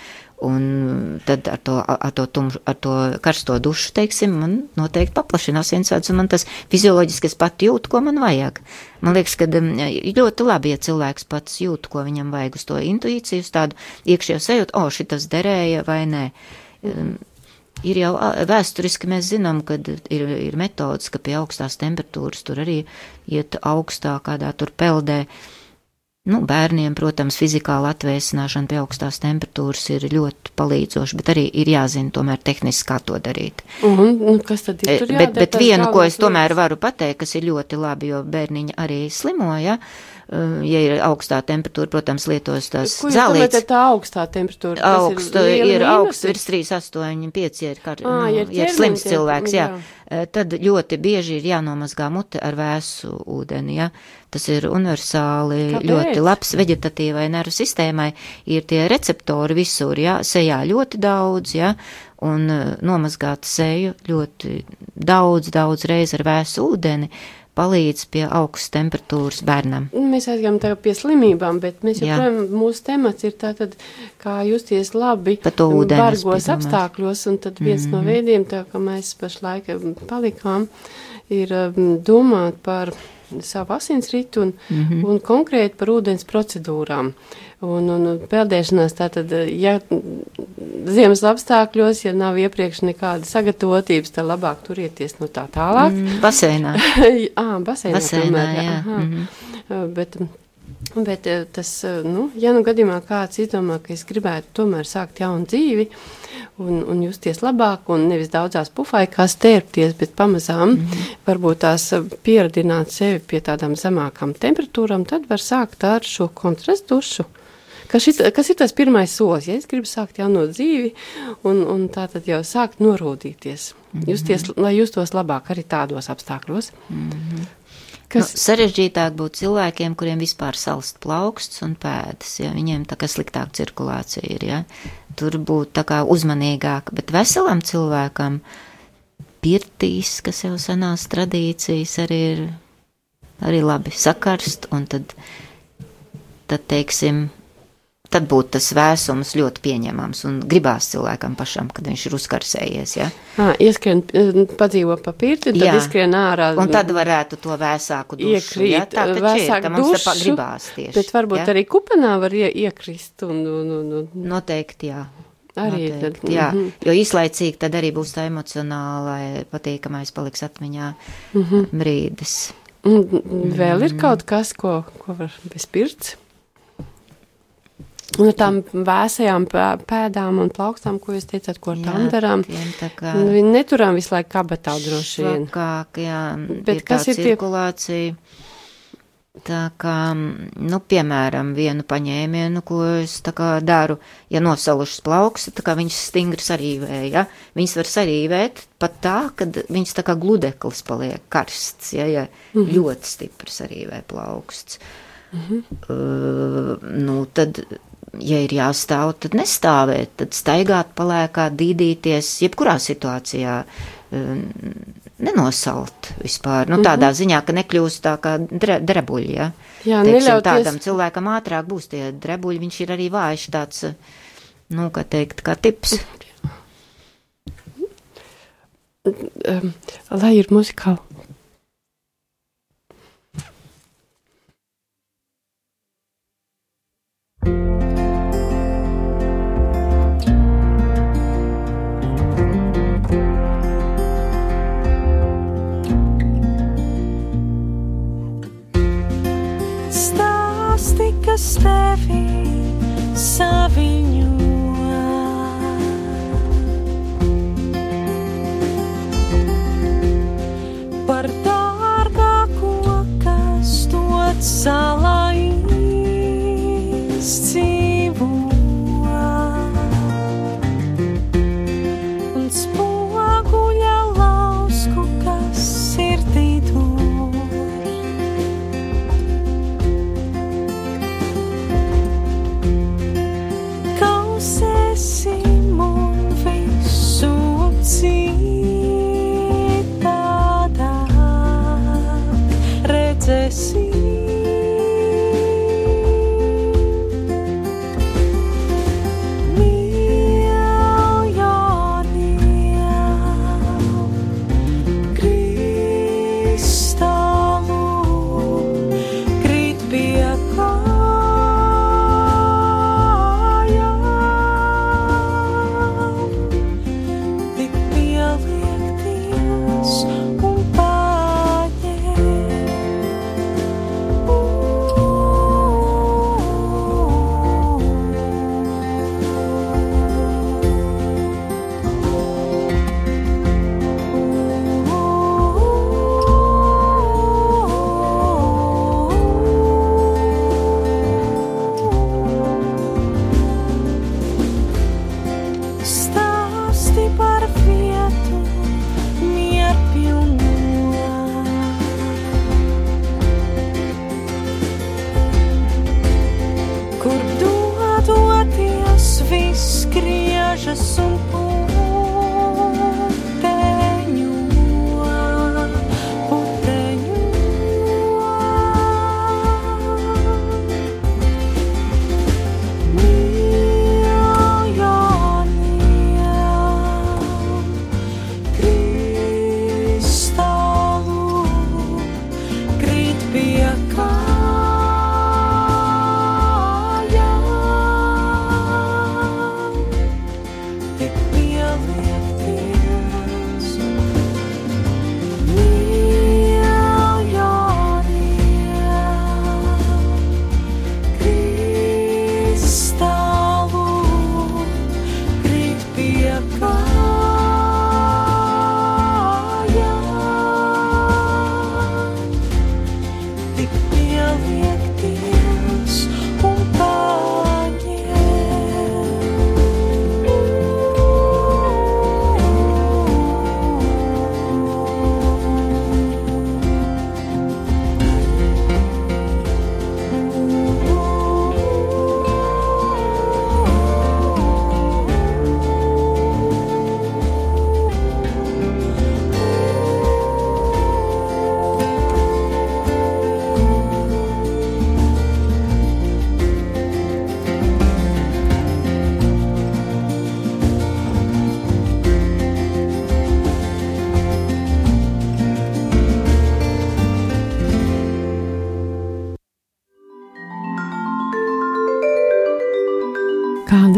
Speaker 2: Un tad ar to, ar to, tumš, ar to karsto dušu, teiksim, man noteikti paplašinās asinsvads, un man tas fizioloģiski es pat jūtu, ko man vajag. Man liekas, ka ļoti labi, ja cilvēks pats jūt, ko viņam vajag uz to intuīciju, uz tādu iekšējo sajūtu, o, šitas derēja vai nē. Ir jau vēsturiski mēs zinām, ka ir, ir metodas, ka pie augstās temperatūras tur arī iet augstā kādā tur peldē. Nu, bērniem, protams, fizikāla atvēsināšana pie augstās temperatūras ir ļoti palīdzoša, bet arī ir jāzina tomēr tehniski, kā to darīt.
Speaker 1: Un, nu, kas tad ir? Tur
Speaker 2: bet, bet vienu, ko es tomēr varu pateikt, kas ir ļoti labi, jo bērniņi arī slimoja, ja ir augstā temperatūra, protams, lietos tās
Speaker 1: Ko
Speaker 2: zālītes.
Speaker 1: ar tā augstā temperatūra?
Speaker 2: Augstu ir
Speaker 1: mīnusi?
Speaker 2: augsts virs 3, 8, 5, ja ir, kar,
Speaker 1: Ā,
Speaker 2: nu,
Speaker 1: ja
Speaker 2: ja
Speaker 1: ir
Speaker 2: ir slims cilvēks, jā.
Speaker 1: jā.
Speaker 2: Tad ļoti bieži ir jānomazgā mute ar vēsu ūdeni, ja. Tas ir universāli
Speaker 1: Kāpēc?
Speaker 2: ļoti labs veģetatīvai nervu sistēmai. Ir tie receptori visur, ja, sejā ļoti daudz, ja, un nomazgāt seju ļoti daudz, daudz reiz ar vēsu ūdeni palīdz pie augstas temperatūras bērnam.
Speaker 1: Mēs aizgājām tagad pie slimībām, bet mēs
Speaker 2: Jā.
Speaker 1: joprojām, mūsu temats ir tātad, kā justies labi bargos apstākļos, un tad viens
Speaker 2: Mhm.
Speaker 1: no veidiem, tā kā mēs pašlaik palikām, ir um, domāt par savu asinsritu un,
Speaker 2: Mhm.
Speaker 1: un konkrēti par ūdens procedūrām. Un, un un peldēšanās tātad, ja ziemas apstākļos, ja nav iepriekš nekāda sagatavotības, tad labāk turieties no tā tālāk.
Speaker 2: Mm, Baseinā.
Speaker 1: Ā, baseinā,
Speaker 2: Baseinā,
Speaker 1: tomēr,
Speaker 2: jā.
Speaker 1: aha.
Speaker 2: Mhm.
Speaker 1: Uh, Bet, bet uh, tas, nu, ja nu gadījumā kāds izdomā, ka es gribētu tomēr sākt jaunu dzīvi un, un justies labāk, un nevis daudzās pufaikās tērpties, bet pamazām mm -hmm. varbūt tās pieradināt sevi pie tādām zemākām temperatūrām, tad var sākt ar šo kontrastu dušu. Kas, šit, kas ir tas pirmais solis? Ja es gribu sākt jauno dzīvi, un, un tā tad jau sākt norūdīties, mm -hmm. justies, lai justos labāk arī tādos apstākļos. Mm -hmm.
Speaker 2: Nu, sarežģītāk būtu cilvēkiem, kuriem vispār salst plauksts un pēdas, ja viņiem tā kā sliktāka cirkulācija ir, ja. Tur būtu tā kā uzmanīgāk, bet veselam cilvēkam pirtīs, kas jau senās tradīcijas arī ir arī labi sakarst, un tad, tad teiksim, tad būtu tas vēsums ļoti pieņemams un gribās cilvēkam pašam, kad viņš ir uzkarsējies. Ja?
Speaker 1: À, ieskrien, padzīvo pa pirti, tad
Speaker 2: Jā.
Speaker 1: izskrien ārā.
Speaker 2: Un tad varētu to vēsāku dušu.
Speaker 1: Iekrīt,
Speaker 2: ja? Tā taču ir, ka mums
Speaker 1: dušu,
Speaker 2: gribās tieši.
Speaker 1: Bet varbūt
Speaker 2: ja?
Speaker 1: arī kupenā var ie, iekrist un, un, un, un
Speaker 2: Noteikti, jā.
Speaker 1: arī
Speaker 2: Noteikti,
Speaker 1: tad.
Speaker 2: jā,
Speaker 1: mhm.
Speaker 2: jo īslaicīgi tad arī būs tā emocionālai patīkamais paliks atmiņā
Speaker 1: Mhm.
Speaker 2: brīdis.
Speaker 1: Un vēl ir kaut kas, ko, ko var bez pirts. Ar tām vēsajām pē- pēdām un plaukstām, ko jūs teicat, ko ar tām darām. Nu, Viņi neturām visu laiku kabatā droši vien.
Speaker 2: Švakāk, jā,
Speaker 1: Bet
Speaker 2: ir
Speaker 1: kas
Speaker 2: tā
Speaker 1: ir tie-
Speaker 2: cirkulācija. Tā kā, nu, piemēram, vienu paņēmienu, ko es tā kā daru, ja nosalušas plauks, tā kā viņas stingri sarīvē, ja, viņas var sarīvēt pat tā, kad viņas tā kā gludeklis paliek karsts, ja, ja
Speaker 1: Mhm.
Speaker 2: ļoti stipri sarīvē plauksts. Uh, nu, tad, ja ir jāstāv, tad nestāvēt, tad staigāt, palēkāt, dīdīties, jebkurā situācijā um, nenosalt vispār. Nu, tādā ziņā, ka nekļūst tā kā dre, drebuļi, ja.
Speaker 1: Jā,
Speaker 2: Teiksim,
Speaker 1: neļauties-
Speaker 2: tādam cilvēkam ātrāk būs tie drebuļi, viņš ir arī vājš tāds, nu, kā teikt, kā tips.
Speaker 1: Um, lai ir muzikāli.
Speaker 4: Slavi,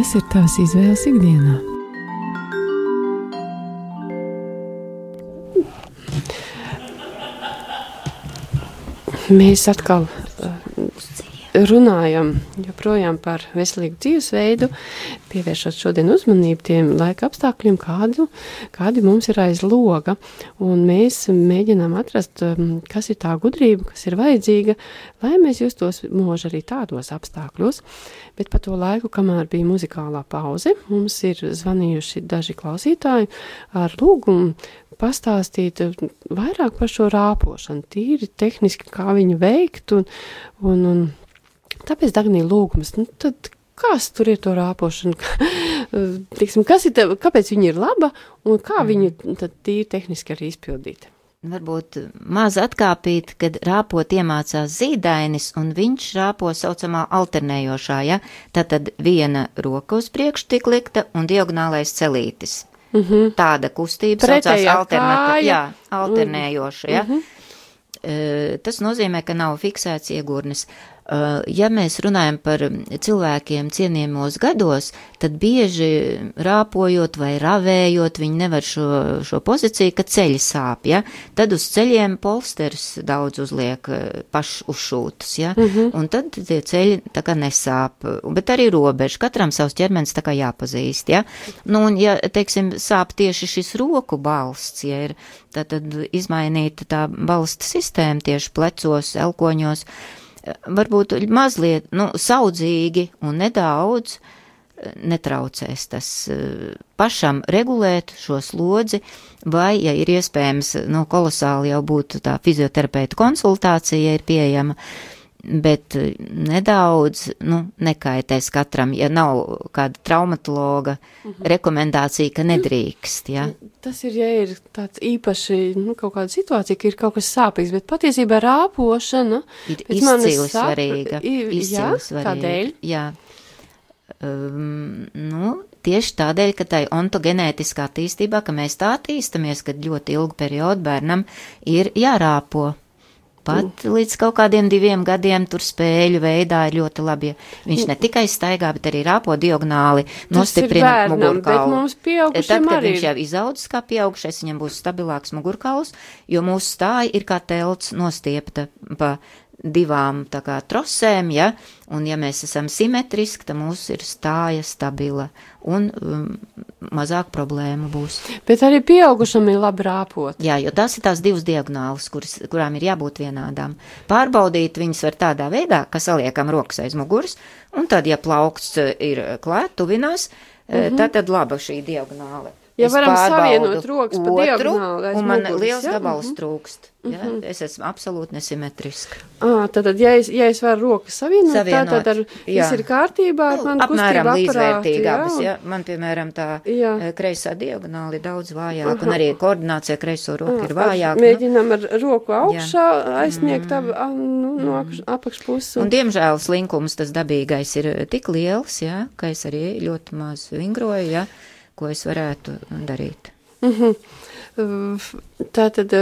Speaker 1: Kādas ir tavas izvēles ikdienā? Mēs atkal uh, runājam par veselīgu dzīvesveidu, pievēršot šodien uzmanību tiem laika apstākļiem, kādu, kādi mums ir aiz loga. Un mēs mēģinām atrast, um, kas ir tā gudrība, kas ir vajadzīga, lai mēs justos mūži arī tādos apstākļos. Bet pa to laiku, kamēr bija muzikālā pauze, mums ir zvanījuši daži klausītāji ar lūgumu pastāstīt vairāk par šo rāpošanu, tīri tehniski, kā viņu veikt. Un, un, un tāpēc Dagnija lūgums, nu tad kas tur ir to rāpošanu, Tiksim, kas ir, te, kāpēc viņa ir laba un kā viņu tad tīri tehniski arī izpildīt.
Speaker 2: Varbūt maz atkāpīt, kad rāpot iemācās zīdainis, un viņš rāpo saucamā alternējošā, ja? Tātad viena roka uz priekšu tik likta un diagonālais celītis. Mm -hmm. Tāda kustība saucās alternatīva, jā, alternējoša, ja? Mm -hmm. Tas nozīmē, ka nav fiksēts iegurnis. Uh, ja mēs runājam par cilvēkiem cienījamos gados, tad bieži rāpojot vai ravējot, viņi nevar šo, šo pozīciju, ka ceļi sāp, ja? Tad uz ceļiem polsters daudz uzliek uh, pašuzšūtus, ja? Mm -hmm. Un tad tie ceļi tā kā nesāp, bet arī robeža, katram savs ķermenis tā kā jāpazīst, ja? Nu, un ja, teiksim, sāp tieši šis roku balsts, ja ir, tad, tad izmainīta tā balsta sistēma tieši plecos, elkoņos, varbūt mazliet, nu, saudzīgi un nedaudz eh, netraucēs tas eh, pašam regulēt šo slodzi, vai, ja ir iespējams, nu, kolosāli jau būtu tā fizioterapeita konsultācija, ja ir pieejama, uh, bet eh, nedaudz nu, nekaitēs katram, ja nav kāda traumatologa uh -huh. rekomendācija, ka nedrīkst. Ja?
Speaker 1: Tas ir, ja ir tāds īpaši nu, kaut kāda situācija, ka ir kaut kas sāpīgs, bet patiesībā rāpošana
Speaker 2: ir izcili svarīga. Izcili
Speaker 1: jā,
Speaker 2: svarīga.
Speaker 1: Kādēļ?
Speaker 2: Jā. Um, nu, tieši tādēļ, ka tai ontogenētiskā attīstībā, ka mēs tā attīstamies, kad ļoti ilgu periodu bērnam ir jārāpo pat līdz kaut kādiem diviem gadiem tur spēļu veidā ir ļoti labi. Viņš ne tikai staigā, bet arī rāpo diagonāli, nostiprina mugurkaulu.
Speaker 1: Tad,
Speaker 2: kad
Speaker 1: arī.
Speaker 2: viņš jau izaudzis kā pieaugšais, viņam būs stabilāks mugurkauls, jo mūsu stāja ir kā telts nostiepta pa divām kā trosēm, ja, un ja mēs esam simetriski, tad mums ir stāja stabila un um, mazāk problēmu būs.
Speaker 1: Bet arī pieaugušam ir labi rāpot.
Speaker 2: Jā, jo tās ir tās divas diagonālas, kuras, kurām ir jābūt vienādām. Pārbaudīt viņas var tādā veidā, ka saliekam rokas aiz muguras, un tad, ja plaukts ir klāt, tuvinās, mm -hmm. tad, tad laba šī diagonāla.
Speaker 1: Ja
Speaker 2: Es
Speaker 1: varam savienot rokas pa
Speaker 2: otru,
Speaker 1: diagonāli aiz
Speaker 2: Un man
Speaker 1: muguras,
Speaker 2: liels
Speaker 1: ja?
Speaker 2: gabals
Speaker 1: Mhm.
Speaker 2: trūkst. Ja? Es esmu absolūti nesimetriska.
Speaker 1: À, tad, ja es, ja es varu rokas savienot,
Speaker 2: Savienot,
Speaker 1: tā, tad ar,
Speaker 2: jā.
Speaker 1: viss ir kārtībā.
Speaker 2: Nu,
Speaker 1: man
Speaker 2: apmēram līdzvērtīgi abas.
Speaker 1: jā.
Speaker 2: Ja? Man, piemēram, tā
Speaker 1: Jā.
Speaker 2: kreisā diagonāla ir daudz vājāka, un arī koordinācija kreiso roku ir vājāka. nu.
Speaker 1: Mēģinām ar roku augšā aizsniegt ab, a, nu, no apakš- apakšpuses.
Speaker 2: Un, diemžēl, slinkums tas dabīgais ir tik liels, ja, ka es arī ļoti maz vingroju, ja, ko es varētu darīt.
Speaker 1: tā tad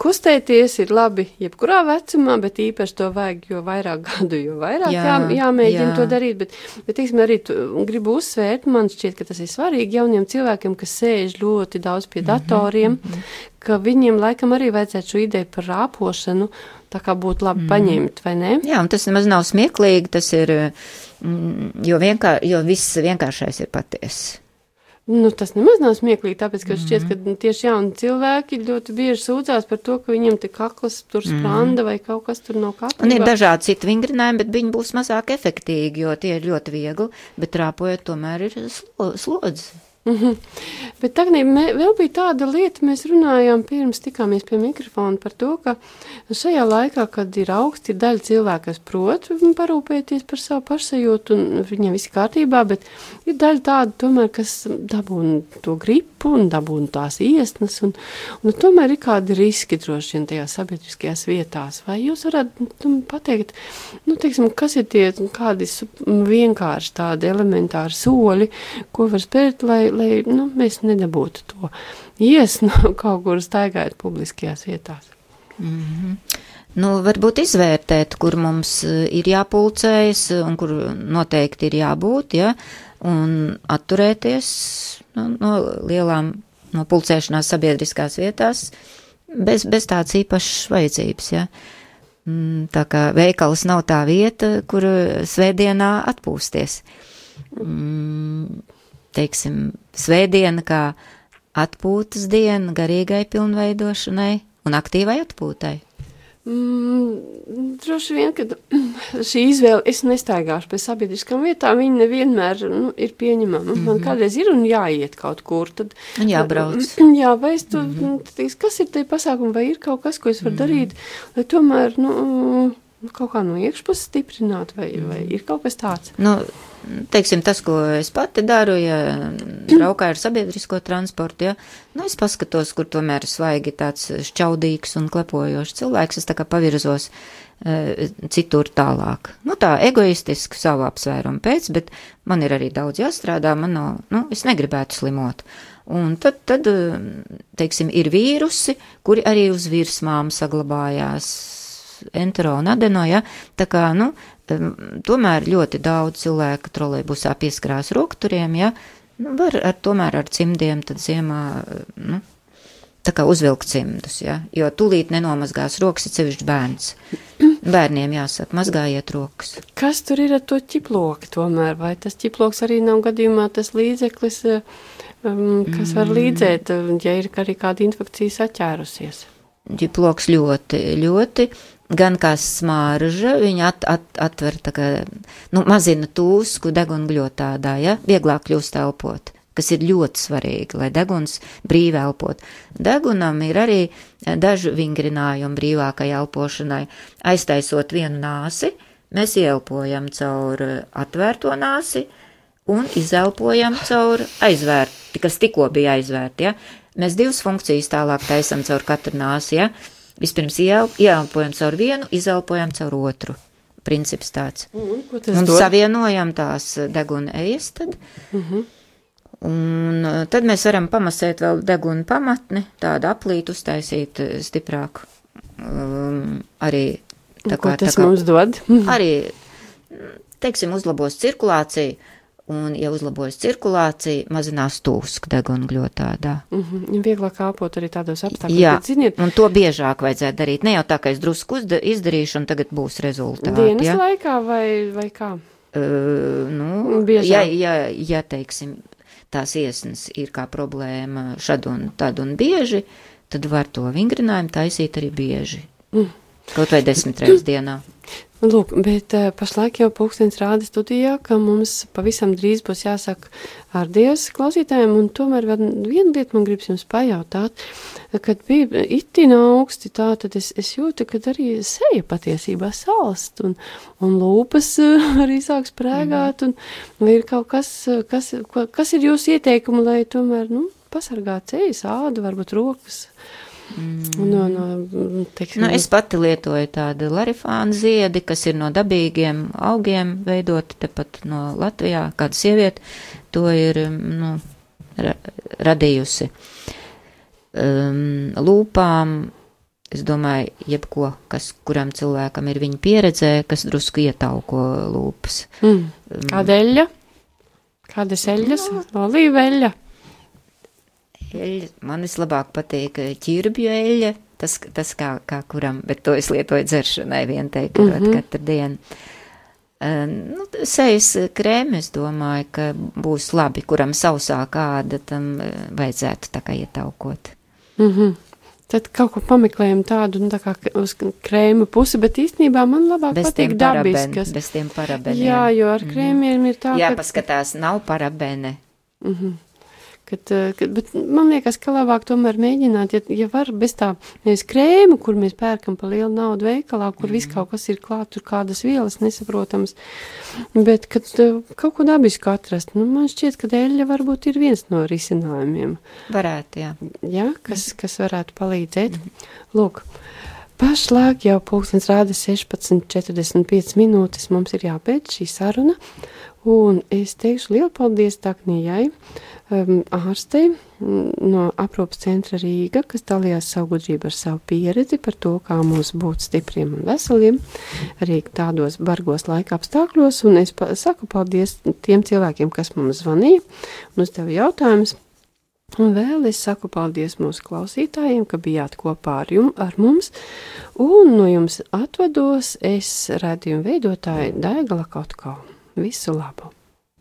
Speaker 1: kustēties ir labi jebkurā vecumā, bet īpaši to vajag, jo vairāk gadu, jo vairāk jā,
Speaker 2: Jā,
Speaker 1: jā, jāmēģina
Speaker 2: jā.
Speaker 1: to darīt. Bet, bet teiksim, arī tu, gribu uzsvērt, man šķiet, ka tas ir svarīgi jauniem cilvēkiem, kas sēž ļoti daudz pie datoriem, mm -hmm. ka viņiem laikam arī vajadzētu šo ideju par rāpošanu tā kā būtu labi mm. paņemt, vai ne?
Speaker 2: Jā, un tas nemaz nav smieklīgi, tas ir, mm, jo, vienkār, jo viss vienkāršais ir patiesa.
Speaker 1: Nu, tas nemaz nav smieklīgi, tāpēc, ka šķiet, ka nu, tieši jauni cilvēki ļoti bieži sūdzās par to, ka viņiem te kakls tur spranda vai kaut kas tur nav kārtībā.
Speaker 2: Un ir dažādi citi vingrinājumi, bet viņi būs mazāk efektīgi, jo tie ir ļoti viegli, bet rāpojot tomēr ir slo, slodzi.
Speaker 1: Mm -hmm. Bet tagad vēl bija tāda lieta, mēs runājām pirms tikāmies pie mikrofona par to, ka šajā laikā, kad ir augsti, ir daļa cilvēku, kas prot parūpēties par savu pašsajūtu, un viņiem viss kārtībā, bet ir daļa tāda tomēr, kas dabūna to gripu un dabūna tās iesnas, un, un tomēr ir kādi riski droši vien tajās sabiedriskajās vietās. Vai jūs varat nu, pateikt, nu, teiksim, kas ir tie kādi vienkārši tādi elementāri soļi, ko var spērt, lai, lai nu, mēs nedabūtu to iesnu kaut kur staigājot publiskajās vietās?
Speaker 2: Mm -hmm. Nu, varbūt izvērtēt, kur mums eh, ir jāpulcējas un kur noteikti ir jābūt, ja, un atturēties no, no lielām no pulcēšanās sabiedriskās vietās bez, bez tādas īpašas vajadzības, ja. Mm, Tā kā veikals nav tā vieta, kur svētdienā atpūsties. Mm, Teiksim, svētdiena kā atpūtas diena garīgai pilnveidošanai un aktīvai atpūtai.
Speaker 1: Mm, droši vien, ka šī izvēle, es nestaigāšu pie sabiedriskām vietām, viņa nevienmēr nu, ir pieņemama. Mm -hmm. Man kādreiz ir un jāiet kaut kur. Tad,
Speaker 2: Un jābrauc.
Speaker 1: Jā, vai es tu, mm -hmm. kas ir tie pasākumi, vai ir kaut kas, ko es varu mm -hmm. darīt, lai tomēr, nu, kaut kā no iekšpuses stiprināt, vai, vai ir kaut kas tāds?
Speaker 2: Nu, teiksim, tas, ko es pati daru, ja braukāju ar sabiedrisko transportu, ja, nu, es paskatos, kur tomēr svaigi tāds šķaudīgs un klepojošs cilvēks, es tā kā pavirzos e, citur tālāk. Nu, tā egoistiski savu apsvērumu pēc, bet man ir arī daudz jāstrādā, man nav, nu, es negribētu slimot. Un tad, tad, e, teiksim, ir vīrusi, kuri arī uz virsmām saglabājās, entero un adeno, ja, tā kā, nu, tomēr ļoti daudz cilvēku trolejbusā pieskarās rokturiem, ja, nu, var ar, tomēr ar cimdiem tad ziemā, nu, tā kā uzvilkt cimdus, ja, jo tūlīt nenomazgās rokas, ir sevišķi bērns. Bērniem jāsaka, mazgājiet rokas.
Speaker 1: Kas tur ir ar to ķiploku tomēr? Vai tas ķiploks arī nav gadījumā tas līdzeklis, eh, kas var līdzēt, eh, ja ir arī kāda infekcija saķērusies?
Speaker 2: Ģiploks ļoti, ļoti, gan kā smarža, viņa at, at, atver tā kā, nu, mazina tūsku degunguļotādā, ja, vieglāk kļūst elpot kas ir ļoti svarīgi, lai deguns brīvi elpot. Degunam ir arī daži vingrinājumi brīvākai elpošanai. Aiztaisot vienu nāsi, mēs ielpojam caur atvērto nāsi un izelpojam caur aizvērti, kas tikko bija aizvērti. Ja? Mēs divas funkcijas tālāk taisam caur katru nāsi. Ja? Vispirms ieelpojam caur vienu, izelpojam caur otru. Princips tāds.
Speaker 1: Un,
Speaker 2: Un savienojam tās deguna ejas tad. Un uh, tad mēs varam pamasēt vēl deguna pamatni, tādu aplītu uztaisīt uh, stiprāku. Um, arī tā
Speaker 1: Ko
Speaker 2: kā, tā
Speaker 1: tas
Speaker 2: kā
Speaker 1: mums dod?
Speaker 2: arī, teiksim, uzlabos cirkulāciju, un, ja uzlabojas cirkulācija, mazinās tūsku deguna gļotādā.
Speaker 1: Mhm, Vieglāk kāpot arī tādos apstākļos.
Speaker 2: Jā,
Speaker 1: Bet, ziniet,
Speaker 2: un to biežāk vajadzētu darīt. Ne jau tā, ka es drusku izdarīšu, un tagad būs rezultāti.
Speaker 1: dienas
Speaker 2: ja?
Speaker 1: laikā vai, vai kā?
Speaker 2: Uh, nu,
Speaker 1: Biežāk.
Speaker 2: ja, ja, ja, teiksim, tās iesnas ir kā problēma šad un tad un bieži, tad var to vingrinājumu taisīt arī bieži.
Speaker 1: Mm.
Speaker 2: Kaut vai desmit reizes dienā.
Speaker 1: Lūk, bet uh, pašlaik jau pulkstenis rāda studijā, ka mums pavisam drīz būs jāsaka ar Dievs klausītājiem, un tomēr vēl viena lieta man gribas jums pajautāt, kad bija itina augsti tā, tad es, es jūtu, ka arī seja patiesībā salst, un, un lūpas uh, arī sāk sprēgāt, un vai ir kaut kas, uh, kas, kas ir jūsu ieteikumi, lai tomēr, nu, pasargāt sejas, ādu, varbūt rokas, no, no, teiksim,
Speaker 2: Nu, es pati lietoju tādu larifānu ziedi, kas ir no dabīgiem augiem veidoti tepat no Latvijā. Kāda sieviete to ir um, nu, ra radījusi. Um, lūpām, es domāju, jebko, kas kuram cilvēkam ir viņa pieredzē, kas drusku ietauko lūpas.
Speaker 1: Mm. Kāda eļļa? Kādas eļļas? Olīveļļa.
Speaker 2: Eļļa, man vislabāk patīk ķirbju eļļa, tas, tas kā, kā kuram, bet to es lietoju dzeršanai vien teikt, mm -hmm. katru dienu. Uh, nu, sejas krēmi, es domāju, ka būs labi, kuram sausā kāda tam uh, vajadzētu tā kā ietaukot.
Speaker 1: Mm -hmm. Tad kaut ko pameklējam tādu, nu, tā kā uz krēma pusi, bet īstenībā man labāk
Speaker 2: Bez
Speaker 1: patīk
Speaker 2: tiem, paraben,
Speaker 1: dabiskas.
Speaker 2: bez tiem parabeniem.
Speaker 1: Jā, jo ar krēmiem ir tā,
Speaker 2: Jā,
Speaker 1: ka,
Speaker 2: paskatās, nav parabene.
Speaker 1: kad, eh, kad, bet man liekas, ka labāk tomēr mēģināt, ja, ja var bez tā, nevis krēmu, kur mēs pērkam pa lielu naudu veikalā, kur viss kaut kas ir klāt, tur kādas vielas nesaprotams, bet, kad eh, kaut ko dabisku atrast, nu, man šķiet, ka eļļa varbūt ir viens no risinājumiem.
Speaker 2: Varētu, jā.
Speaker 1: ja, kas, kas varētu palīdzēt. Lūk, pašlaik jau pulkstens rāda 16,45 minūtes. Mums ir jābeidz šī saruna. Un es teikšu lielu paldies Taknijai, um, ārstei mm, no aprūpas centra Rīga, kas dalījās savu gudrību ar savu pieredzi par to, kā mums būt stipriem un veseliem, arī tādos bargos laika apstākļos. Un es pa saku paldies tiem cilvēkiem, kas mums zvanīja un uzdeva jautājumus. Un vēl es saku paldies mūsu klausītājiem, ka bijāt kopā ar, jum, ar mums. Un no jums atvados es redzējumu veidotāju Daigala Kotko. Visu labu!